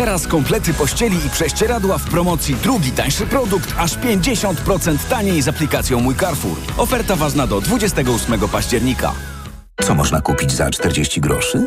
Teraz komplety pościeli i prześcieradła w promocji drugi tańszy produkt aż 50% taniej z aplikacją Mój Carrefour. Oferta ważna do 28 października. Co można kupić za 40 groszy?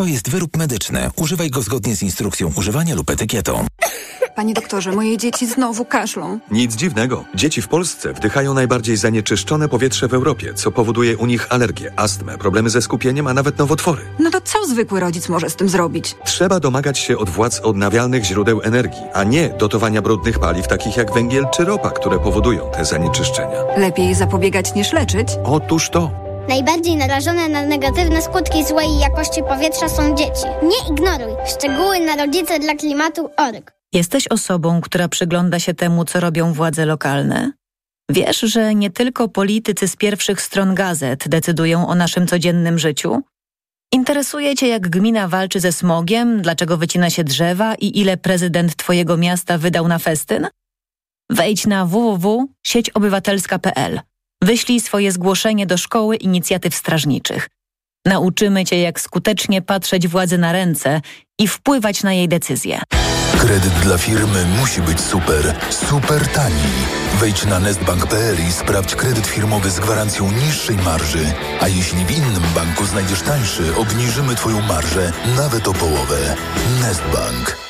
To jest wyrób medyczny. Używaj go zgodnie z instrukcją używania lub etykietą. Panie doktorze, moje dzieci znowu kaszlą. Nic dziwnego. Dzieci w Polsce wdychają najbardziej zanieczyszczone powietrze w Europie, co powoduje u nich alergię, astmę, problemy ze skupieniem, a nawet nowotwory. No to co zwykły rodzic może z tym zrobić? Trzeba domagać się od władz odnawialnych źródeł energii, a nie dotowania brudnych paliw takich jak węgiel czy ropa, które powodują te zanieczyszczenia. Lepiej zapobiegać niż leczyć? Otóż to. Najbardziej narażone na negatywne skutki złej jakości powietrza są dzieci. Nie ignoruj. Szczegóły na rodzice dla klimatu.org. Jesteś osobą, która przygląda się temu, co robią władze lokalne? Wiesz, że nie tylko politycy z pierwszych stron gazet decydują o naszym codziennym życiu? Interesuje Cię, jak gmina walczy ze smogiem, dlaczego wycina się drzewa i ile prezydent Twojego miasta wydał na festyn? Wejdź na www.sieciobywatelska.pl. Wyślij swoje zgłoszenie do Szkoły Inicjatyw Strażniczych. Nauczymy Cię, jak skutecznie patrzeć władzy na ręce i wpływać na jej decyzje. Kredyt dla firmy musi być super, super tani. Wejdź na nestbank.pl i sprawdź kredyt firmowy z gwarancją niższej marży. A jeśli w innym banku znajdziesz tańszy, obniżymy Twoją marżę nawet o połowę. Nestbank.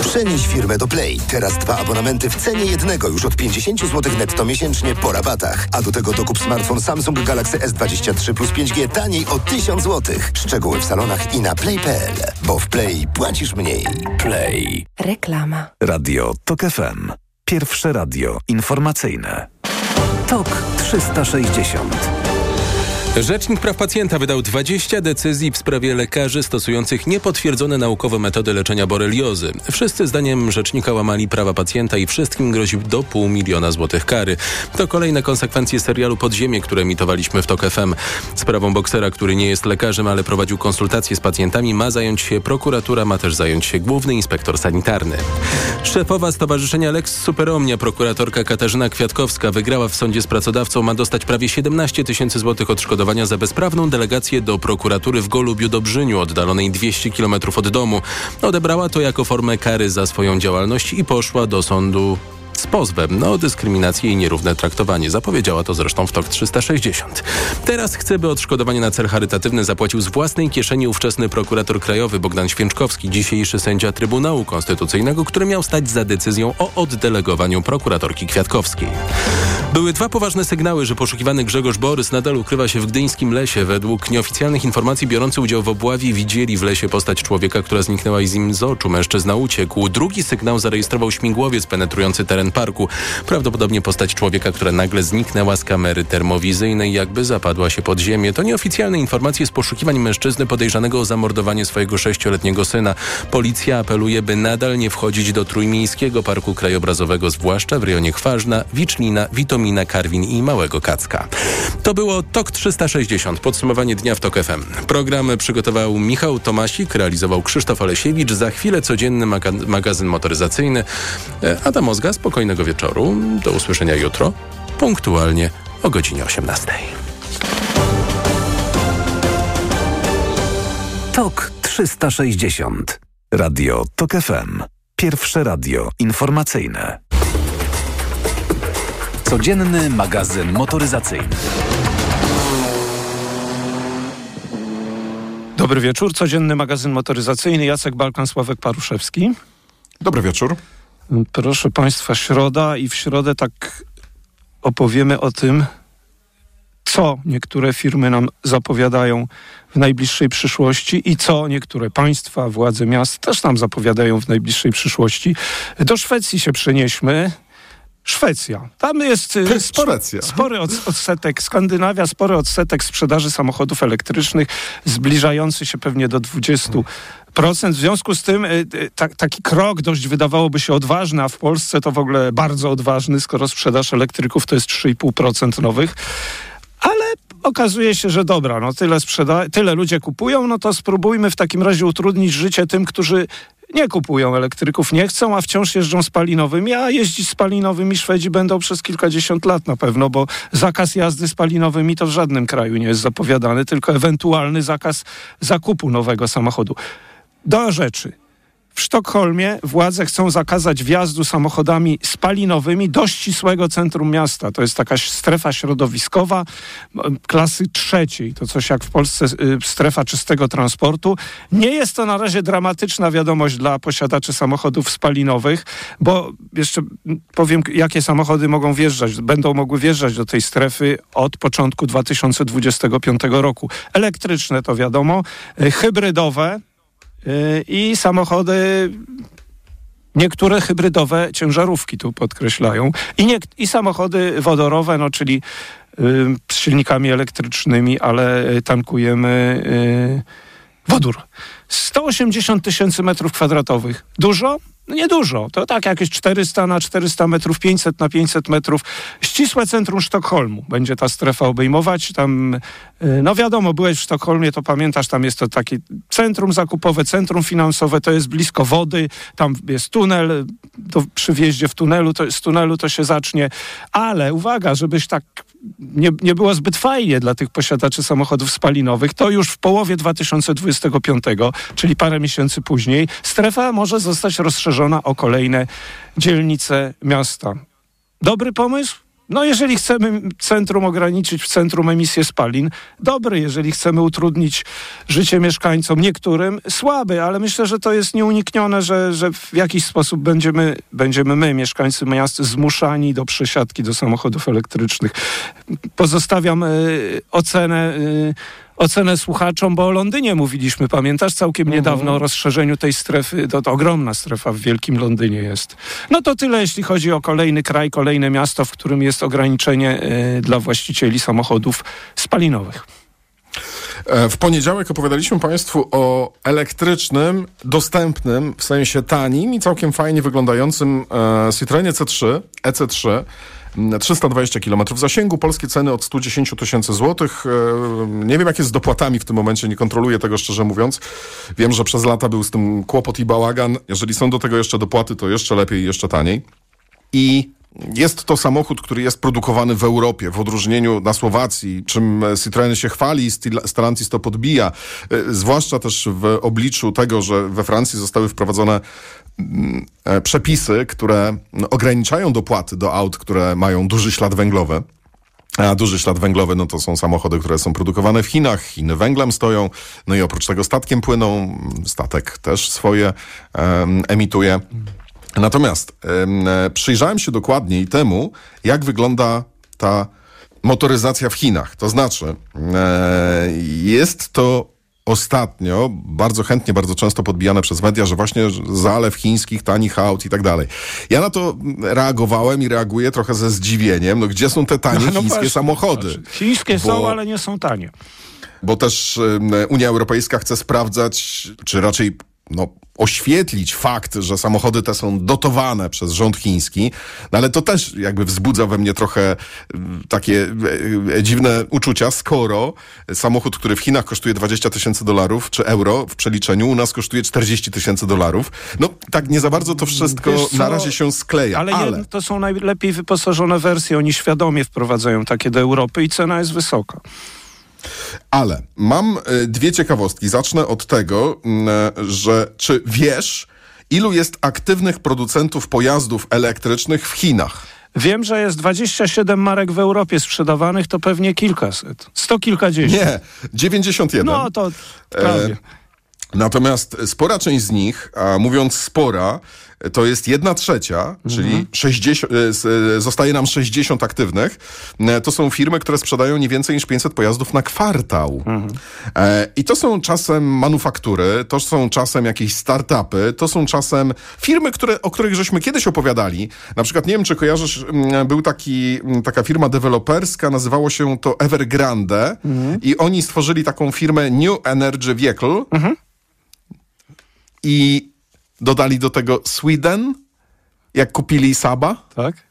Przenieś firmę do Play. Teraz dwa abonamenty w cenie jednego już od 50 zł netto miesięcznie po rabatach. A do tego dokup smartfon Samsung Galaxy S23 plus 5G taniej o 1000 zł. Szczegóły w salonach i na play.pl. Bo w Play płacisz mniej. Play. Reklama. Radio TOK FM. Pierwsze radio informacyjne. TOK 360. Rzecznik Praw Pacjenta wydał 20 decyzji w sprawie lekarzy stosujących niepotwierdzone naukowe metody leczenia boreliozy. Wszyscy zdaniem rzecznika łamali prawa pacjenta i wszystkim grozi do pół miliona złotych kary. To kolejne konsekwencje serialu Podziemie, które emitowaliśmy w TOK FM. Sprawą boksera, który nie jest lekarzem, ale prowadził konsultacje z pacjentami, ma zająć się prokuratura, ma też zająć się główny inspektor sanitarny. Szefowa Stowarzyszenia Lex Superomnia, prokuratorka Katarzyna Kwiatkowska, wygrała w sądzie z pracodawcą, ma dostać prawie 17 tysięcy złotych odszkodowania za bezprawną delegację do prokuratury w Golubiu Dobrzyniu, oddalonej 200 km od domu. Odebrała to jako formę kary za swoją działalność i poszła do sądu z pozwem o dyskryminację i nierówne traktowanie. Zapowiedziała to zresztą w TOK 360. Teraz chce, by odszkodowanie na cel charytatywny zapłacił z własnej kieszeni ówczesny prokurator krajowy Bogdan Święczkowski, dzisiejszy sędzia Trybunału Konstytucyjnego, który miał stać za decyzją o oddelegowaniu prokuratorki Kwiatkowskiej. Były dwa poważne sygnały, że poszukiwany Grzegorz Borys nadal ukrywa się w gdyńskim lesie. Według nieoficjalnych informacji biorący udział w obławie widzieli w lesie postać człowieka, która zniknęła i z nim z oczu. Mężczyzna uciekł. Drugi sygnał zarejestrował śmigłowiec penetrujący teren parku. Prawdopodobnie postać człowieka, która nagle zniknęła z kamery termowizyjnej, jakby zapadła się pod ziemię. To nieoficjalne informacje z poszukiwań mężczyzny podejrzanego o zamordowanie swojego sześcioletniego syna. Policja apeluje, by nadal nie wchodzić do Trójmiejskiego Parku Krajobrazowego, zwłaszcza w rejonie Chważna, Wicznina, Witomia Tomina, Karwin i Małego Kacka. To było TOK 360, podsumowanie dnia w TOK FM. Program przygotował Michał Tomasik, realizował Krzysztof Olesiewicz. Za chwilę codzienny maga- magazyn motoryzacyjny. E, Adam Mozga, spokojnego wieczoru. Do usłyszenia jutro, punktualnie o godzinie 18. TOK 360. Radio TOK FM. Pierwsze radio informacyjne. Codzienny magazyn motoryzacyjny. Dobry wieczór, codzienny magazyn motoryzacyjny. Jacek Balkan, Sławek Paruszewski. Dobry wieczór. Proszę Państwa, środa i w środę tak opowiemy o tym, co niektóre firmy nam zapowiadają w najbliższej przyszłości i co niektóre państwa, władze miast też nam zapowiadają w najbliższej przyszłości. Do Szwecji się przenieśmy. Szwecja. Tam jest y, spory, spory od, odsetek, Skandynawia, spory odsetek sprzedaży samochodów elektrycznych, zbliżający się pewnie do 20%. W związku z tym y, y, ta, taki krok dość wydawałoby się odważny, a w Polsce to w ogóle bardzo odważny, skoro sprzedaż elektryków to jest 3,5% nowych. Okazuje się, że dobra, no tyle sprzeda- tyle ludzie kupują, no to spróbujmy w takim razie utrudnić życie tym, którzy nie kupują elektryków, nie chcą, a wciąż jeżdżą spalinowymi, a jeździć spalinowymi Szwedzi będą przez kilkadziesiąt lat na pewno, bo zakaz jazdy spalinowymi to w żadnym kraju nie jest zapowiadany, tylko ewentualny zakaz zakupu nowego samochodu. Do rzeczy. W Sztokholmie władze chcą zakazać wjazdu samochodami spalinowymi do ścisłego centrum miasta. To jest taka strefa środowiskowa klasy trzeciej. To coś jak w Polsce y, strefa czystego transportu. Nie jest to na razie dramatyczna wiadomość dla posiadaczy samochodów spalinowych, bo jeszcze powiem, jakie samochody mogą wjeżdżać. Będą mogły wjeżdżać do tej strefy od początku 2025 roku. Elektryczne to wiadomo, y, hybrydowe, i samochody, niektóre hybrydowe ciężarówki tu podkreślają i, nie, i samochody wodorowe, no czyli yy, z silnikami elektrycznymi, ale tankujemy yy, wodór. 180 tysięcy metrów kwadratowych. Dużo? No niedużo. To tak jakieś 400 na 400 metrów, 500 na 500 metrów. Ścisłe centrum Sztokholmu będzie ta strefa obejmować. Tam, y, no wiadomo, byłeś w Sztokholmie, to pamiętasz, tam jest to takie centrum zakupowe, centrum finansowe, to jest blisko wody, tam jest tunel, to przy wjeździe w tunelu, to, z tunelu to się zacznie. Ale uwaga, żebyś tak nie, nie było zbyt fajnie dla tych posiadaczy samochodów spalinowych, to już w połowie 2025, czyli parę miesięcy później, strefa może zostać rozszerzona o kolejne dzielnice miasta. Dobry pomysł? No, jeżeli chcemy centrum ograniczyć w centrum emisję spalin, dobry. Jeżeli chcemy utrudnić życie mieszkańcom, niektórym, słaby, ale myślę, że to jest nieuniknione, że, że w jakiś sposób będziemy, będziemy my, mieszkańcy miast, zmuszani do przesiadki do samochodów elektrycznych. Pozostawiam y, ocenę. Y, ocenę słuchaczom, bo o Londynie mówiliśmy, pamiętasz, całkiem niedawno o rozszerzeniu tej strefy, to, to ogromna strefa w Wielkim Londynie jest. No to tyle, jeśli chodzi o kolejny kraj, kolejne miasto, w którym jest ograniczenie y, dla właścicieli samochodów spalinowych. E, W poniedziałek opowiadaliśmy Państwu o elektrycznym, dostępnym, w sensie tanim i całkiem fajnie wyglądającym e, Citroenie C3, EC3. M, 320 km zasięgu, polskie ceny od 110 tysięcy złotych. E, Nie wiem, jak jest z dopłatami w tym momencie, nie kontroluję tego szczerze mówiąc. Wiem, że przez lata był z tym kłopot i bałagan. Jeżeli są do tego jeszcze dopłaty, to jeszcze lepiej, jeszcze taniej. I jest to samochód, który jest produkowany w Europie, w odróżnieniu na Słowacji, czym Citroen się chwali i Stellantis to podbija. E, Zwłaszcza też w obliczu tego, że we Francji zostały wprowadzone mm, e, przepisy, które no, ograniczają dopłaty do aut, które mają duży ślad węglowy. A duży ślad węglowy, no to są samochody, które są produkowane w Chinach. Chiny węglem stoją, no i oprócz tego statkiem płyną. Statek też swoje em, emituje. Natomiast e, przyjrzałem się dokładniej temu, jak wygląda ta motoryzacja w Chinach. To znaczy, e, jest to ostatnio bardzo chętnie, bardzo często podbijane przez media, że właśnie zalew chińskich tanich aut i tak dalej. Ja na to reagowałem i reaguję trochę ze zdziwieniem. No gdzie są te tanie No, no chińskie właśnie, samochody? Chińskie są, Bo- ale nie są tanie. bo też Unia Europejska chce sprawdzać, czy raczej no, oświetlić fakt, że samochody te są dotowane przez rząd chiński, no ale to też jakby wzbudza we mnie trochę mm, takie e, e, dziwne uczucia, skoro samochód, który w Chinach kosztuje 20 tysięcy dolarów, czy euro w przeliczeniu, u nas kosztuje 40 tysięcy dolarów. No tak nie za bardzo to wszystko Wiesz na razie się skleja, Ale, ale... to są najlepiej wyposażone wersje. Oni świadomie wprowadzają takie do Europy i cena jest wysoka. Ale mam e, dwie ciekawostki. Zacznę od tego, m, e, że czy wiesz, ilu jest aktywnych producentów pojazdów elektrycznych w Chinach? Wiem, że jest 27 marek w Europie sprzedawanych, to pewnie kilkaset. Sto kilkadziesiąt. Nie, 91. No to prawie. E, Natomiast spora część z nich, a mówiąc spora, to jest jedna trzecia, czyli 60, e, e, zostaje nam 60 aktywnych. E, To są firmy, które sprzedają nie więcej niż 500 pojazdów na kwartał. E, I to są czasem manufaktury, to są czasem jakieś startupy, to są czasem firmy, które, o których żeśmy kiedyś opowiadali. Na przykład, nie wiem, czy kojarzysz, był taki, taka firma deweloperska, nazywało się to Evergrande i oni stworzyli taką firmę New Energy Vehicle i dodali do tego Sweden, jak kupili Saba. Tak.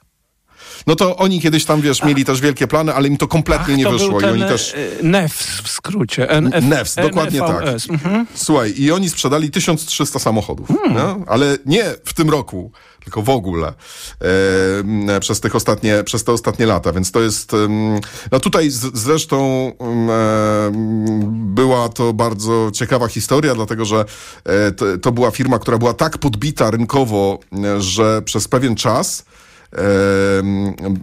No to oni kiedyś tam, wiesz, mieli też wielkie plany, ale im to kompletnie nie to wyszło. I oni też... e, NEFS w skrócie. NF, NEFS, dokładnie tak. Mhm. Słuchaj, i oni sprzedali 1300 samochodów, no? ale nie w tym roku, tylko w ogóle e, przez, tych ostatnie, przez te ostatnie lata, więc to jest, no tutaj z, zresztą e, była to bardzo ciekawa historia, dlatego że to, to była firma, która była tak podbita rynkowo, że przez pewien czas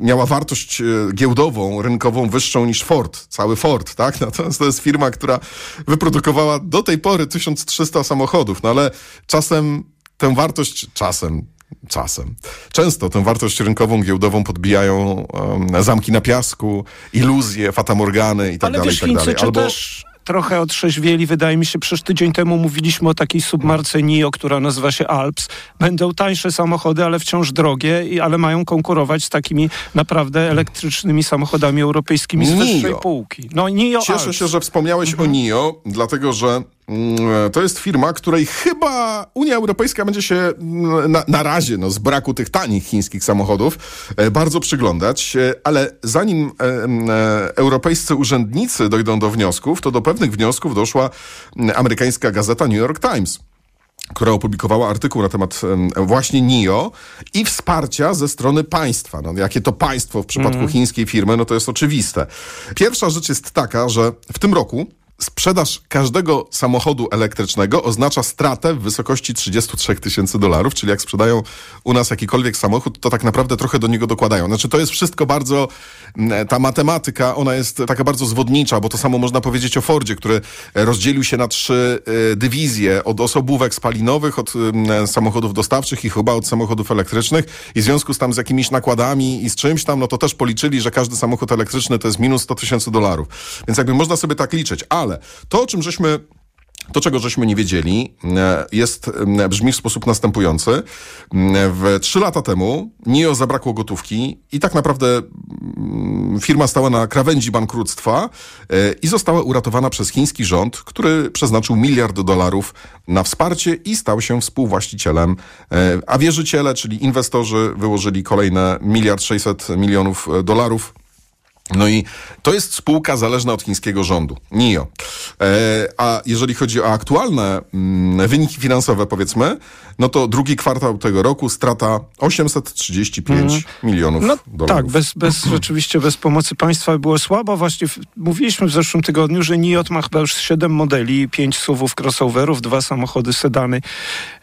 miała wartość e, giełdową, rynkową wyższą niż Ford, cały Ford, tak? Natomiast to jest firma, która wyprodukowała do tej pory 1300 samochodów, no ale czasem tę wartość, czasem, czasem, często tę wartość rynkową, giełdową podbijają zamki na piasku, iluzje, fatamorgany i tak Ale dalej, wiesz, i tak dalej. czy też trochę otrzeźwieli, wydaje mi się, przecież tydzień temu mówiliśmy o takiej submarce NIO, która nazywa się Alps. Będą tańsze samochody, ale wciąż drogie, i, ale mają konkurować z takimi naprawdę elektrycznymi samochodami europejskimi z NIO. wyższej półki. No NIO Cieszę Alps. się, że wspomniałeś o NIO, dlatego że to jest firma, której chyba Unia Europejska będzie się mm, na, na razie, no, z braku tych tanich chińskich samochodów, e, bardzo przyglądać, E, ale zanim e, m, e, europejscy urzędnicy dojdą do wniosków, to do pewnych wniosków doszła mm, amerykańska gazeta New York Times która opublikowała artykuł na temat em, właśnie NIO i wsparcia ze strony państwa. No, jakie to państwo w przypadku Mhm. chińskiej firmy, no to jest oczywiste. Pierwsza rzecz jest taka, że w tym roku sprzedaż każdego samochodu elektrycznego oznacza stratę w wysokości 33 tysięcy dolarów, czyli jak sprzedają u nas jakikolwiek samochód, to tak naprawdę trochę do niego dokładają. Znaczy to jest wszystko bardzo, mm, ta matematyka, ona jest taka bardzo zwodnicza, bo to samo można powiedzieć o Fordzie, który rozdzielił się na trzy y, dywizje, od osobówek spalinowych, od y, samochodów dostawczych i chyba od samochodów elektrycznych i w związku z tam z jakimiś nakładami i z czymś tam, no to też policzyli, że każdy samochód elektryczny to jest minus 100 tysięcy dolarów. Więc jakby można sobie tak liczyć, ale to, o czym żeśmy to, czego żeśmy nie wiedzieli, e, jest, e, brzmi w sposób następujący. E, W trzy lata temu NIO zabrakło gotówki i tak naprawdę mm, firma stała na krawędzi bankructwa i została uratowana przez chiński rząd, który przeznaczył miliard dolarów na wsparcie i stał się współwłaścicielem. A wierzyciele, czyli inwestorzy, wyłożyli kolejne miliard 600 milionów dolarów. No i to jest spółka zależna od chińskiego rządu, NIO. E, a jeżeli chodzi o aktualne mm, wyniki finansowe, powiedzmy, no to drugi kwartał tego roku strata 835 milionów No dolarów. tak, bez, bez, rzeczywiście bez pomocy państwa było słabo. Właśnie w, mówiliśmy w zeszłym tygodniu, że NIOT ma chyba już 7 modeli, 5 SUVów, crossoverów, dwa samochody, sedany.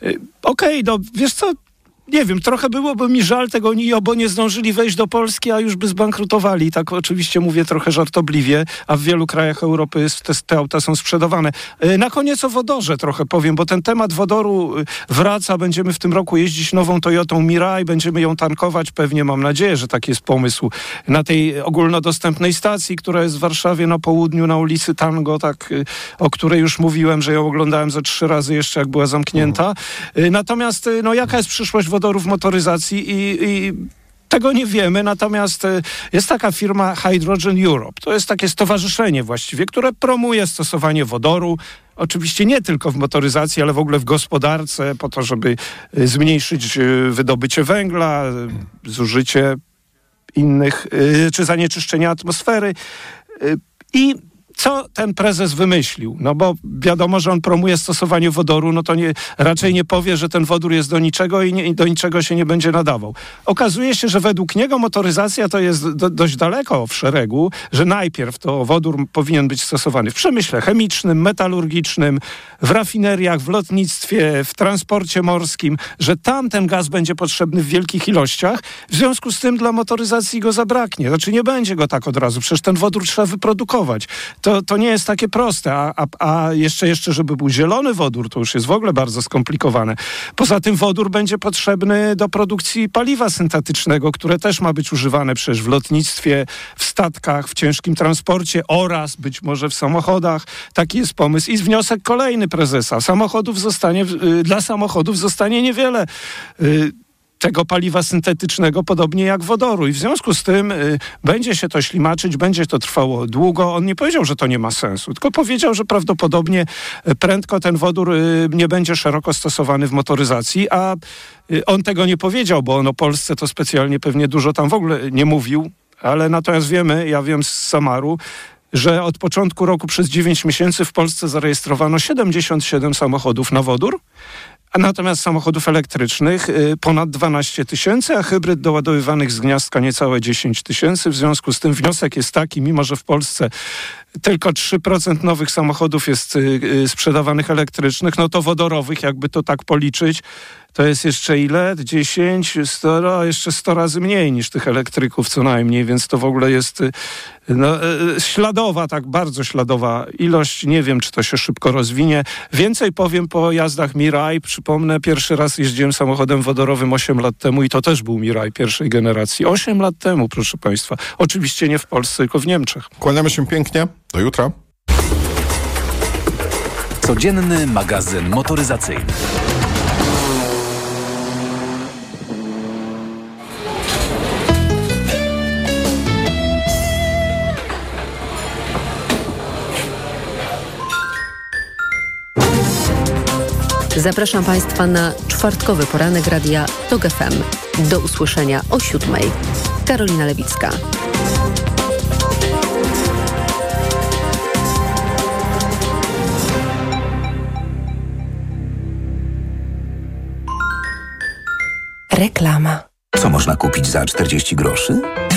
Y, Okej, no wiesz co, nie wiem, trochę byłoby mi żal tego NIO, bo nie zdążyli wejść do Polski, a już by zbankrutowali. Tak oczywiście mówię trochę żartobliwie, a w wielu krajach Europy te, te auta są sprzedawane. Y, Na koniec o wodorze trochę powiem, bo ten temat wodoru y, wraca. Będziemy w tym roku jeździć nową Toyotą Mirai, będziemy ją tankować. Pewnie mam nadzieję, że taki jest pomysł na tej ogólnodostępnej stacji, która jest w Warszawie na południu, na ulicy Tango, tak, y, o której już mówiłem, że ją oglądałem ze trzy razy jeszcze, jak była zamknięta. Natomiast, no jaka jest przyszłość wodoru w motoryzacji i, i Tego nie wiemy, natomiast e, jest taka firma Hydrogen Europe. To jest takie stowarzyszenie właściwie, które promuje stosowanie wodoru. Oczywiście nie tylko w motoryzacji, ale w ogóle w gospodarce, po to, żeby e, zmniejszyć e, wydobycie węgla, zużycie innych, czy zanieczyszczenia atmosfery. I co ten prezes wymyślił? No bo wiadomo, że on promuje stosowanie wodoru, no to nie, raczej nie powie, że ten wodór jest do niczego i, nie, i do niczego się nie będzie nadawał. Okazuje się, że według niego motoryzacja to jest do, dość daleko w szeregu, że najpierw to wodór powinien być stosowany w przemyśle chemicznym, metalurgicznym, w rafineriach, w lotnictwie, w transporcie morskim, że tam ten gaz będzie potrzebny w wielkich ilościach. W związku z tym dla motoryzacji go zabraknie. Znaczy nie będzie go tak od razu, przecież ten wodór trzeba wyprodukować. To, to nie jest takie proste, a, a, a jeszcze, jeszcze, żeby był zielony wodór, to już jest w ogóle bardzo skomplikowane. Poza tym wodór będzie potrzebny do produkcji paliwa syntetycznego, które też ma być używane przecież w lotnictwie, w statkach, w ciężkim transporcie oraz być może w samochodach. Taki jest pomysł. I wniosek kolejny prezesa. Samochodów zostanie, y, dla samochodów zostanie niewiele y, tego paliwa syntetycznego, podobnie jak wodoru. I w związku z tym y, będzie się to ślimaczyć, będzie to trwało długo. On nie powiedział, że to nie ma sensu, tylko powiedział, że prawdopodobnie y, prędko ten wodór y, nie będzie szeroko stosowany w motoryzacji, a y, on tego nie powiedział, bo on o Polsce to specjalnie pewnie dużo tam w ogóle nie mówił, ale natomiast wiemy, ja wiem z Samaru, że od początku roku przez 9 miesięcy w Polsce zarejestrowano 77 samochodów na wodór, a natomiast samochodów elektrycznych y, ponad 12 tysięcy, a hybryd doładowywanych z gniazdka niecałe 10 tysięcy. W związku z tym wniosek jest taki, mimo że w Polsce tylko 3% nowych samochodów jest y, y, sprzedawanych elektrycznych, no to wodorowych, jakby to tak policzyć, to jest jeszcze ile? 10, 100, jeszcze 100 razy mniej niż tych elektryków co najmniej, więc to w ogóle jest y, no, śladowa, tak bardzo śladowa ilość. Nie wiem, czy to się szybko rozwinie. Więcej powiem po jazdach Mirai. Przypomnę, pierwszy raz jeździłem samochodem wodorowym 8 lat temu i to też był Mirai pierwszej generacji. 8 lat temu, proszę Państwa. Oczywiście nie w Polsce, tylko w Niemczech. Kłaniamy się pięknie. Do jutra. Codzienny magazyn motoryzacyjny. Zapraszam Państwa na czwartkowy poranek radia TOG FM. Do usłyszenia o siódmej. Karolina Lewicka. Reklama. Co można kupić za 40 groszy?